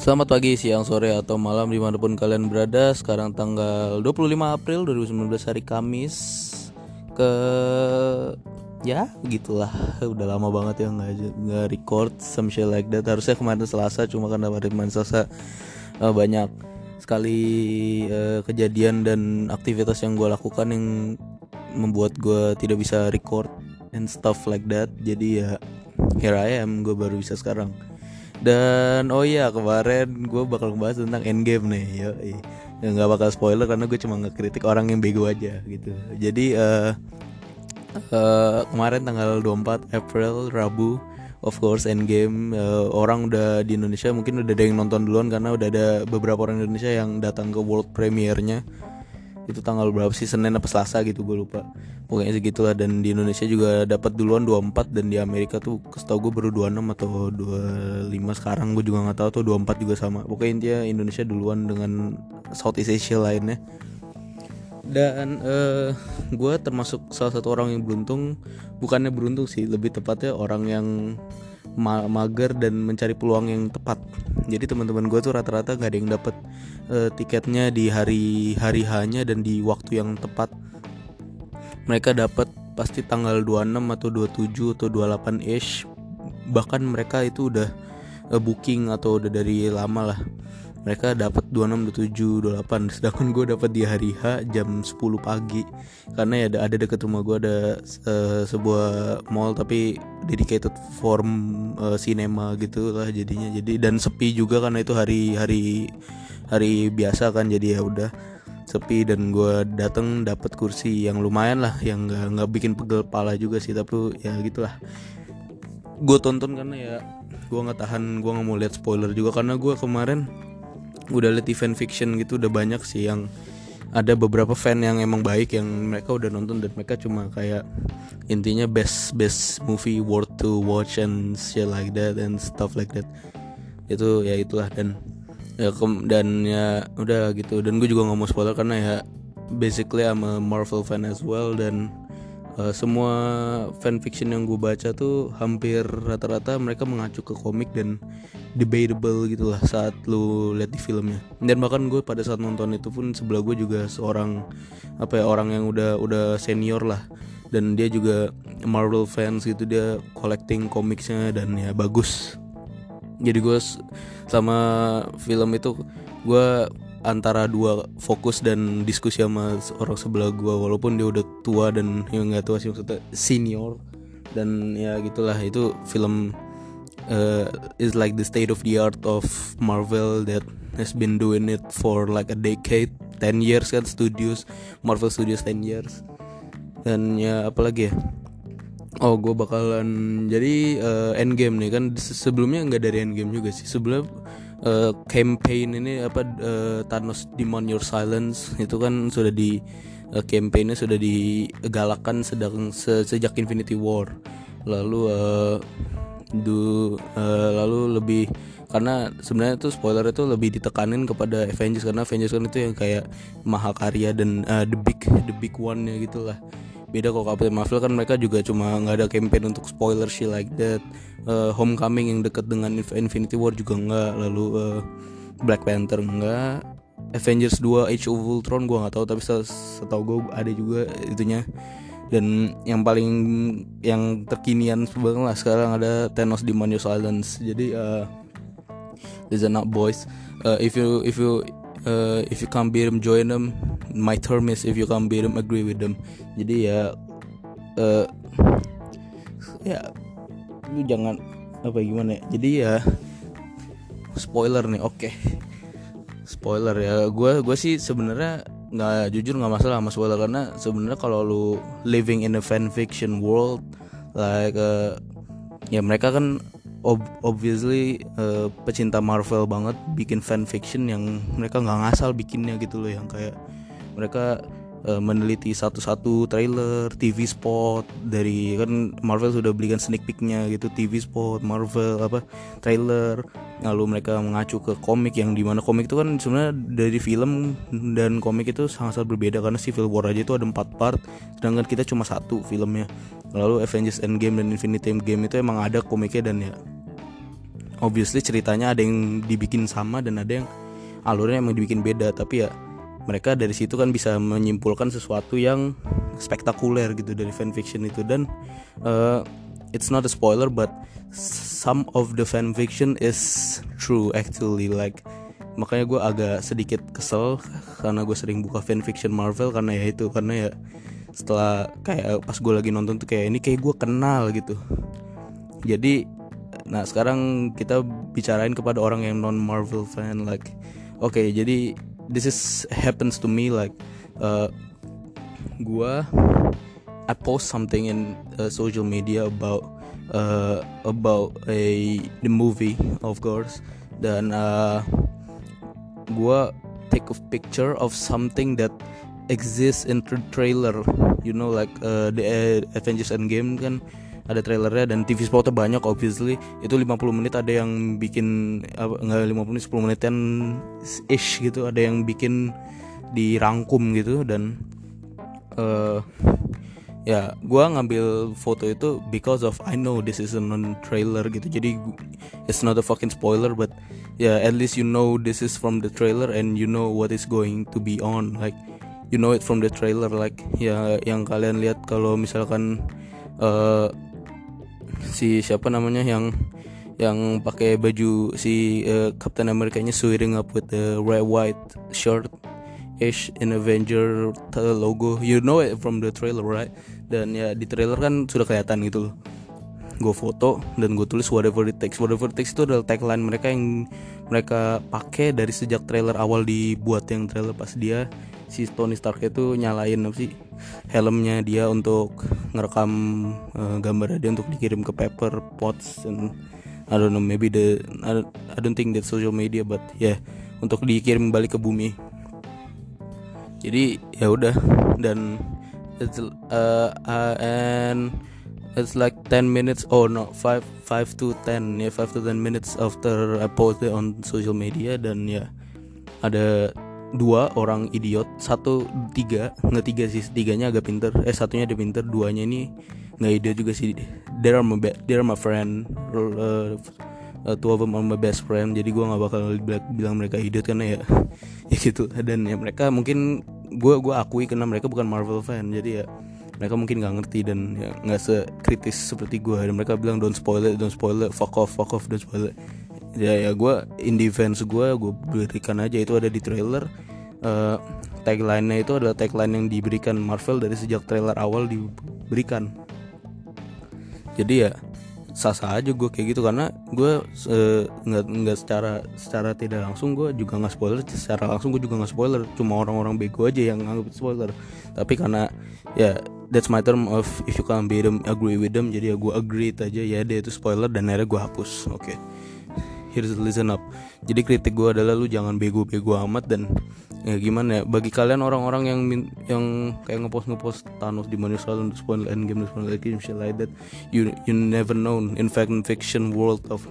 Selamat pagi, siang, sore, atau malam di mana pun kalian berada. Sekarang tanggal 25 April 2019 hari Kamis. Ke... Ya gitulah. Udah lama banget ya nggak nggak record Some shit like that. Harusnya kemarin Selasa Cuma karena kemarin Selasa uh, Banyak sekali uh, kejadian dan aktivitas yang gue lakukan yang membuat gue tidak bisa record and stuff like that. Jadi ya here I am gue baru bisa sekarang dan oh iya kemarin gue bakal ngebahas tentang endgame nih yo nggak bakal spoiler karena gue cuma ngekritik orang yang bego aja gitu. Jadi uh, uh, kemarin tanggal 24 April Rabu of course endgame uh, orang udah di Indonesia mungkin udah ada yang nonton duluan karena udah ada beberapa orang Indonesia yang datang ke world premiernya itu tanggal berapa sih? Senin apa Selasa gitu gue lupa. Pokoknya segitulah dan di Indonesia juga dapat duluan 24 dan di Amerika tuh setahu gue baru 26 atau 25 sekarang gue juga nggak tahu atau 24 juga sama. Pokoknya intinya Indonesia duluan dengan Southeast Asia lainnya. Dan uh, gue termasuk salah satu orang yang beruntung bukannya beruntung sih lebih tepatnya orang yang mager dan mencari peluang yang tepat. Jadi teman-teman gue tuh rata-rata nggak ada yang dapat uh, tiketnya di hari hari hanya dan di waktu yang tepat. Mereka dapat pasti tanggal 26 atau 27 atau 28 ish bahkan mereka itu udah uh, booking atau udah dari lama lah mereka dapat 26, 27, 28 sedangkan gue dapat di hari H jam 10 pagi. Karena ya ada, ada deket rumah gue ada uh, sebuah mall tapi dedicated for uh, cinema gitu lah jadinya. Jadi dan sepi juga karena itu hari hari hari biasa kan. Jadi ya udah sepi dan gue dateng dapat kursi yang lumayan lah yang nggak nggak bikin pegel pala juga sih. Tapi ya gitulah. Gue tonton karena ya gue nggak tahan gue nggak mau lihat spoiler juga. Karena gue kemarin udah liat event fiction gitu udah banyak sih yang ada beberapa fan yang emang baik yang mereka udah nonton dan mereka cuma kayak intinya best best movie worth to watch and shit like that and stuff like that. Itu ya itulah dan ya dan ya udah gitu. Dan gue juga nggak mau spoiler karena ya basically I'm a Marvel fan as well dan uh, semua fanfiction yang gue baca tuh hampir rata-rata mereka mengacu ke komik dan debatable gitu lah saat lu lihat di filmnya. Dan bahkan gue pada saat nonton itu pun sebelah gue juga seorang apa ya orang yang udah udah senior lah. Dan dia juga Marvel fans gitu dia collecting komiknya dan ya bagus. Jadi gue sama film itu gue antara dua fokus dan diskusi sama orang sebelah gue walaupun dia udah tua dan yang nggak tua sih maksudnya senior. Dan ya gitulah itu film uh, is like the state of the art of Marvel that has been doing it for like a decade 10 years kan studios Marvel Studios 10 years. Dan ya apalagi ya? Oh gue bakalan jadi uh, endgame nih kan sebelumnya nggak dari endgame juga sih. Sebelum uh, campaign ini apa uh, Thanos Demon Your Silence itu kan sudah di uh, campaignnya sudah digalakkan sedang se sejak Infinity War. Lalu uh, du uh, lalu lebih karena sebenarnya itu spoiler itu lebih ditekanin kepada Avengers karena Avengers kan itu yang kayak mahakarya dan uh, the big the big one nya gitulah beda kok Captain Marvel kan mereka juga cuma nggak ada campaign untuk spoiler shit like that. Uh, Homecoming yang deket dengan Infinity War juga nggak. Lalu uh, Black Panther nggak. Avengers 2 Age of Ultron gue nggak tahu tapi setahu gue ada juga itunya. Dan yang paling yang terkinian sebenarnya lah sekarang ada Thanos di Manus Islands. Jadi uh, listen up boys. Uh, if you if you uh, if you can't beat them join them my term is if you can't beat them agree with them jadi ya uh, ya lu jangan apa gimana ya jadi ya spoiler nih oke okay. spoiler ya gue gue sih sebenarnya nggak jujur nggak masalah sama spoiler karena sebenarnya kalau lu living in a fan fiction world like uh, ya mereka kan ob obviously uh, pecinta Marvel banget bikin fan fiction yang mereka nggak ngasal bikinnya gitu loh yang kayak mereka uh, meneliti satu-satu trailer, TV spot dari kan Marvel sudah belikan sneak peeknya gitu TV spot Marvel apa trailer. Lalu mereka mengacu ke komik yang di mana komik itu kan sebenarnya dari film dan komik itu sangat-sangat berbeda karena Civil War aja itu ada empat part sedangkan kita cuma satu filmnya. Lalu Avengers Endgame dan Infinity Game itu emang ada komiknya dan ya obviously ceritanya ada yang dibikin sama dan ada yang alurnya emang dibikin beda tapi ya mereka dari situ kan bisa menyimpulkan sesuatu yang spektakuler gitu dari fanfiction itu. Dan uh, it's not a spoiler but some of the fanfiction is true actually. Like makanya gue agak sedikit kesel karena gue sering buka fanfiction Marvel karena ya itu karena ya setelah kayak pas gue lagi nonton tuh kayak ini kayak gue kenal gitu. Jadi nah sekarang kita bicarain kepada orang yang non Marvel fan like oke okay, jadi this is happens to me like uh, gua I post something in uh, social media about uh, about a the movie of course. Dan uh, gua take a picture of something that exists in the trailer. You know like uh, the uh, Avengers Endgame kan ada trailernya dan TV spotnya banyak obviously. Itu 50 menit ada yang bikin enggak 50 menit 10 menitan ish gitu. Ada yang bikin dirangkum gitu dan uh, ya gue ngambil foto itu because of I know this is a non trailer gitu. Jadi it's not a fucking spoiler but yeah, at least you know this is from the trailer and you know what is going to be on. Like you know it from the trailer. Like ya yang kalian lihat kalau misalkan uh, si siapa namanya yang yang pakai baju si uh, Captain America nya swearing up with the red white shirt ish in Avenger logo. You know it from the trailer right? Dan ya di trailer kan sudah kelihatan gitu loh. Gue foto dan gue tulis whatever it takes. Whatever it takes itu adalah tagline mereka yang mereka pakai dari sejak trailer awal dibuat yang trailer pas dia si Tony Stark itu nyalain apa sih helmnya dia untuk ngerekam uh, gambar dia untuk dikirim ke paper pots and I don't know maybe the I don't, think that social media but ya yeah, untuk dikirim balik ke bumi. Jadi ya udah dan it's uh, uh, and it's like 10 minutes oh no 5 5 to 10 ya yeah, 5 to 10 minutes after I posted on social media dan ya yeah, ada dua orang idiot. Satu tiga. Nggak tiga sih tiganya agak pinter. Eh satunya ada pinter duanya ini nggak idiot juga sih. They are my they are my friend. Uh, uh, two of them are my best friend. Jadi gue nggak bakal bilang mereka idiot karena ya ya gitu. Dan ya mereka mungkin gue gue akui karena mereka bukan Marvel fan. Jadi ya mereka mungkin nggak ngerti dan ya sekritis seperti gue dan mereka bilang don't spoil it don't spoil it. Fuck off fuck off don't spoil it ya ya gue in defense gue gue berikan aja. Itu ada di trailer. Uh, tagline-nya itu adalah tagline yang diberikan Marvel dari sejak trailer awal diberikan. Jadi ya sah-sah aja gue kayak gitu. Karena gue nggak uh, nggak secara secara tidak langsung gue juga nggak spoiler. Secara langsung gue juga nggak spoiler. Cuma orang-orang bego aja yang nganggap spoiler. Tapi karena ya that's my term of if you can't be them agree with them jadi ya gue agree aja. Ya dia itu spoiler dan akhirnya gue hapus. Oke. okay here's listen up. Jadi kritik gue adalah lu jangan bego-bego amat dan ya gimana ya bagi kalian orang-orang yang yang kayak ngepost ngepost Thanos di mana selalu spoil endgame spoil endgame shit like that you you never know. In fact fiction world of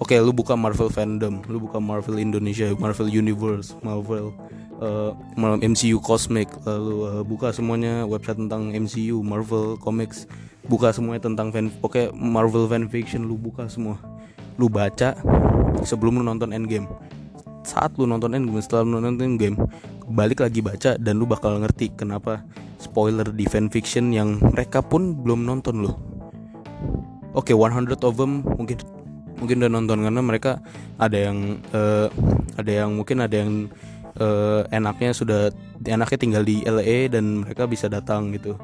Oke, okay, lu buka Marvel fandom, lu buka Marvel Indonesia, Marvel Universe, Marvel uh, MCU Cosmic, lalu uh, buka semuanya website tentang MCU, Marvel Comics, buka semuanya tentang fan, oke okay, Marvel fan fiction lu buka semua lu baca sebelum lu nonton Endgame. Saat lu nonton Endgame setelah lu nonton Endgame balik lagi baca dan lu bakal ngerti kenapa spoiler di fanfiction yang mereka pun belum nonton loh. Oke okay, 100 of them mungkin mungkin udah nonton karena mereka ada yang uh, ada yang mungkin ada yang uh, enaknya sudah enaknya tinggal di LA dan mereka bisa datang gitu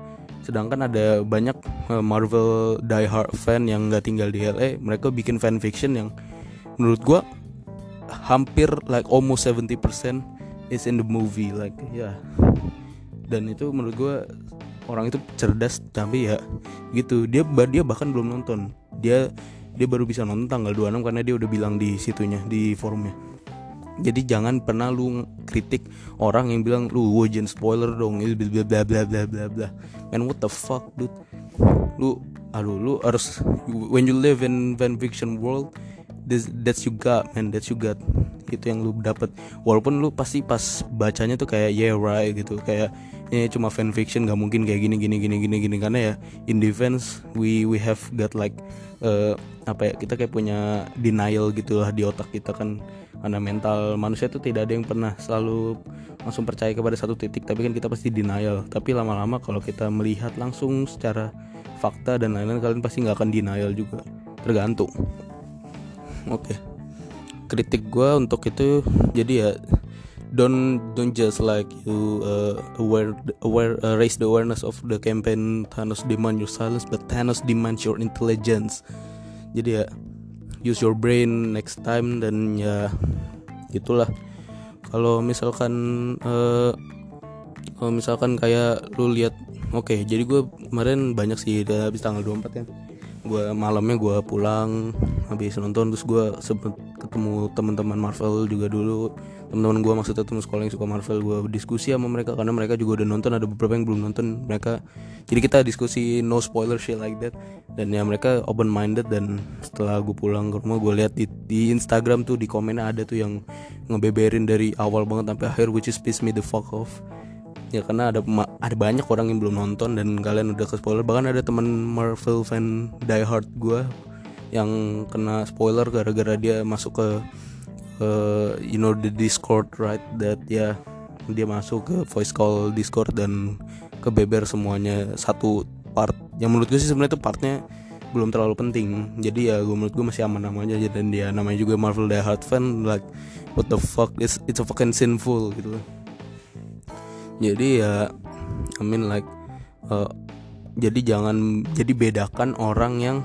sedangkan ada banyak uh, Marvel die hard fan yang nggak tinggal di LA mereka bikin fan fiction yang menurut gua hampir like almost 70% is in the movie like ya. Yeah. dan itu menurut gua orang itu cerdas tapi ya gitu. Dia dia bahkan belum nonton. Dia dia baru bisa nonton tanggal 26 karena dia udah bilang di situnya di forumnya jadi jangan pernah lu kritik orang yang bilang lu wajan spoiler dong itu bla bla bla bla bla bla man what the fuck dude? Lu aduh lu harus when you live in fan fiction world this that's you got man that's you got. Itu yang lu dapat walaupun lu pasti pas bacanya tuh kayak yeah right gitu. Kayak ini cuma fan fiction nggak mungkin kayak gini gini gini gini gini. Karena ya in defense we we have got like uh, apa ya kita kayak punya denial gitulah di otak kita kan karena mental manusia itu tidak ada yang pernah selalu langsung percaya kepada satu titik. Tapi kan kita pasti denial. Tapi lama-lama kalau kita melihat langsung secara fakta dan lain-lain kalian pasti nggak akan denial juga. Tergantung. Oke. Okay. kritik gue untuk itu jadi ya don't don't just like you uh, aware aware uh, raise the awareness of the campaign. Thanos demand your silence but Thanos demands your intelligence. Jadi ya use your brain next time dan ya itulah kalau misalkan uh, kalau misalkan kayak lu lihat oke okay, jadi gue kemarin banyak sih udah habis tanggal 24 kan gue malamnya gue pulang habis nonton terus gue sempet ketemu teman-teman Marvel juga dulu. Teman-teman gue maksudnya teman sekolah yang suka Marvel gue diskusi sama mereka karena mereka juga udah nonton ada beberapa yang belum nonton. Mereka jadi kita diskusi no spoiler shit like that. Dan ya mereka open minded dan setelah gue pulang ke rumah gue lihat di, di Instagram tuh di komennya ada tuh yang ngebeberin dari awal banget sampai akhir which is piss me the fuck off ya karena ada ada banyak orang yang belum nonton dan kalian udah ke spoiler. Bahkan ada teman Marvel fan die hard gue yang kena spoiler gara-gara dia masuk ke uh, you know the Discord right? That ya dia masuk ke voice call Discord dan ke beber semuanya satu part. Yang menurut gue sih sebenarnya itu partnya belum terlalu penting. Jadi ya gue menurut gue masih aman namanya aja dan dia namanya juga Marvel Die Hard fan like what the fuck is it's a fucking sinful gitu jadi ya I mean like uh, jadi jangan jadi bedakan orang yang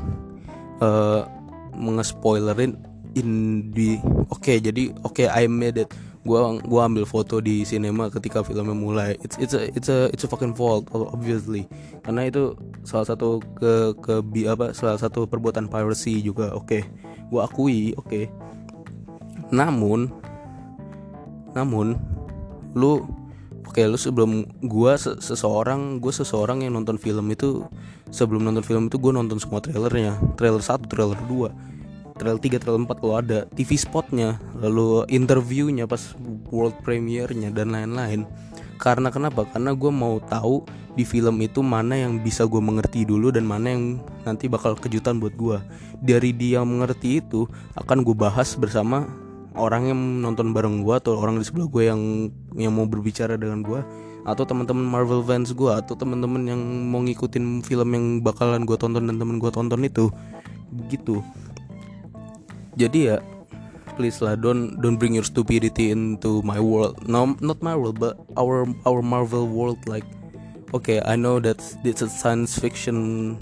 uh, mengespoilerin in di oke okay, jadi oke okay, I made it gua gua ambil foto di sinema ketika filmnya mulai it's it's a it's a it's a fucking fault obviously karena itu salah satu ke ke bi apa salah satu perbuatan piracy juga oke okay. gua akui oke okay. namun namun lu Oke lu sebelum gua seseorang gue seseorang yang nonton film itu sebelum nonton film itu gue nonton semua trailernya. Trailer satu trailer dua trailer tiga trailer empat kalau ada TV spotnya lalu interviewnya pas world premiernya dan lain-lain. Karena kenapa? Karena gue mau tahu di film itu mana yang bisa gue mengerti dulu dan mana yang nanti bakal kejutan buat gue dari dia mengerti itu akan gue bahas bersama orang yang nonton bareng gue atau orang di sebelah gue yang yang mau berbicara dengan gue atau teman-teman Marvel fans gue atau teman-teman yang mau ngikutin film yang bakalan gue tonton dan temen gue tonton itu gitu. Jadi ya please lah don't don't bring your stupidity into my world. No not my world but our our Marvel world like okay I know that it's a science fiction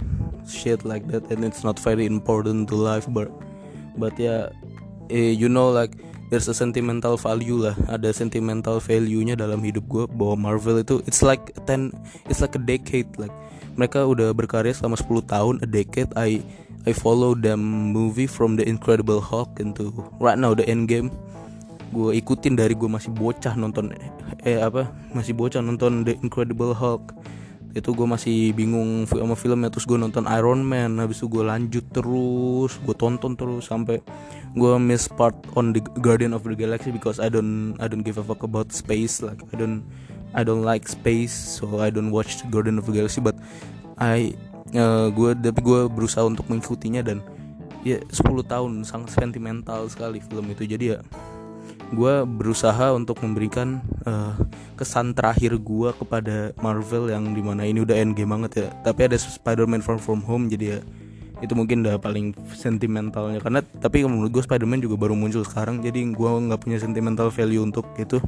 shit like that and it's not very important to life but but yeah eh, you know like there's a sentimental value lah. Ada sentimental value nya dalam hidup gue bahwa Marvel itu it's like ten it's like a decade like mereka udah berkarya selama 10 tahun a decade. I I follow them movie from the Incredible Hulk into right now the end game gue ikutin dari gue masih bocah nonton eh apa masih bocah nonton The Incredible Hulk itu gue masih bingung sama filmnya. Terus gue nonton Iron Man habis itu gue lanjut terus gue tonton terus sampai gue miss part on the Guardian of the Galaxy because I don't I don't give a fuck about space like I don't I don't like space so I don't watch Guardian of the Galaxy. But I uh, gue tapi gue berusaha untuk mengikutinya dan ya 10 tahun sangat sentimental sekali film itu. Jadi ya gue berusaha untuk memberikan uh, kesan terakhir gue kepada Marvel yang di mana ini udah end game banget ya. Tapi ada Spider-Man Far From Home jadi ya itu mungkin udah paling sentimentalnya. Karena tapi menurut gue Spider-Man juga baru muncul sekarang jadi gue nggak punya sentimental value untuk itu.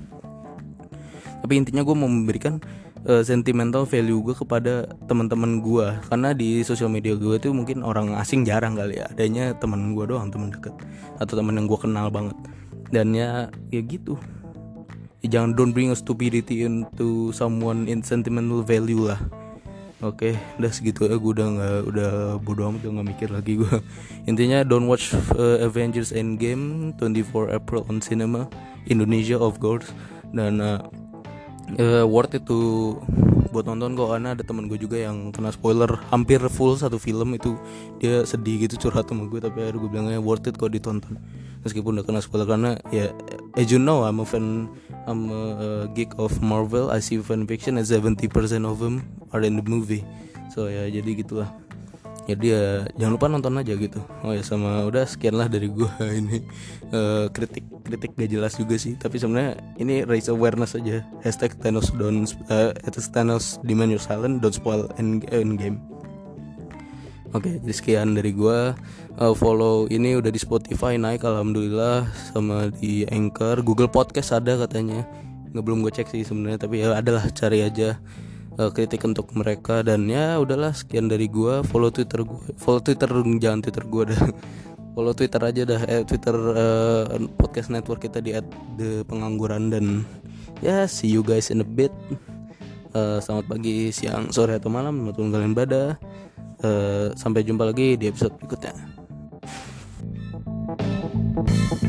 Tapi intinya gue mau memberikan uh, sentimental value gue kepada teman-teman gue karena di sosial media gue itu mungkin orang asing jarang kali ya. Adanya teman gue doang teman deket. Atau teman yang gue kenal banget dan ya ya gitu. Ya, jangan don't bring a stupidity into someone in sentimental value lah. Oke okay, udah segitu ya gue udah nggak udah bodo amat udah nggak mikir lagi gue intinya don't watch uh, Avengers Endgame 24 April on cinema Indonesia of course. Dan uh, uh, worth it to buat nonton kok karena ada temen gue juga yang kena spoiler. Hampir full satu film itu dia sedih gitu curhat sama gue tapi akhirnya gue bilangnya worth it kok ditonton meskipun udah kena spoiler karena ya as you know I'm a fan I'm a, a geek of Marvel. I see fan fiction and 70% of them are in the movie. So ya jadi gitulah. Jadi ya jangan lupa nonton aja gitu. Oh ya sama udah sekian lah dari gua ini. Uh, kritik kritik gak jelas juga sih. Tapi sebenarnya ini raise awareness aja. Hashtag Thanos don't uh, Thanos demand your silent don't spoil end, end game Oke, okay, sekian dari gua. Uh, follow ini udah di Spotify naik alhamdulillah sama di Anchor, Google Podcast ada katanya. Nggak belum gue cek sih sebenarnya, tapi ya adalah cari aja uh, kritik untuk mereka. Dan ya udahlah sekian dari gua. Follow twitter gua follow twitter jangan twitter gua dah. Follow twitter aja dah eh, twitter uh, podcast network kita di the pengangguran. Dan ya see you guys in a bit. Uh, selamat pagi siang sore atau malam menurut kalian bada. uh, Eh, sampai jumpa lagi di episode berikutnya. thank you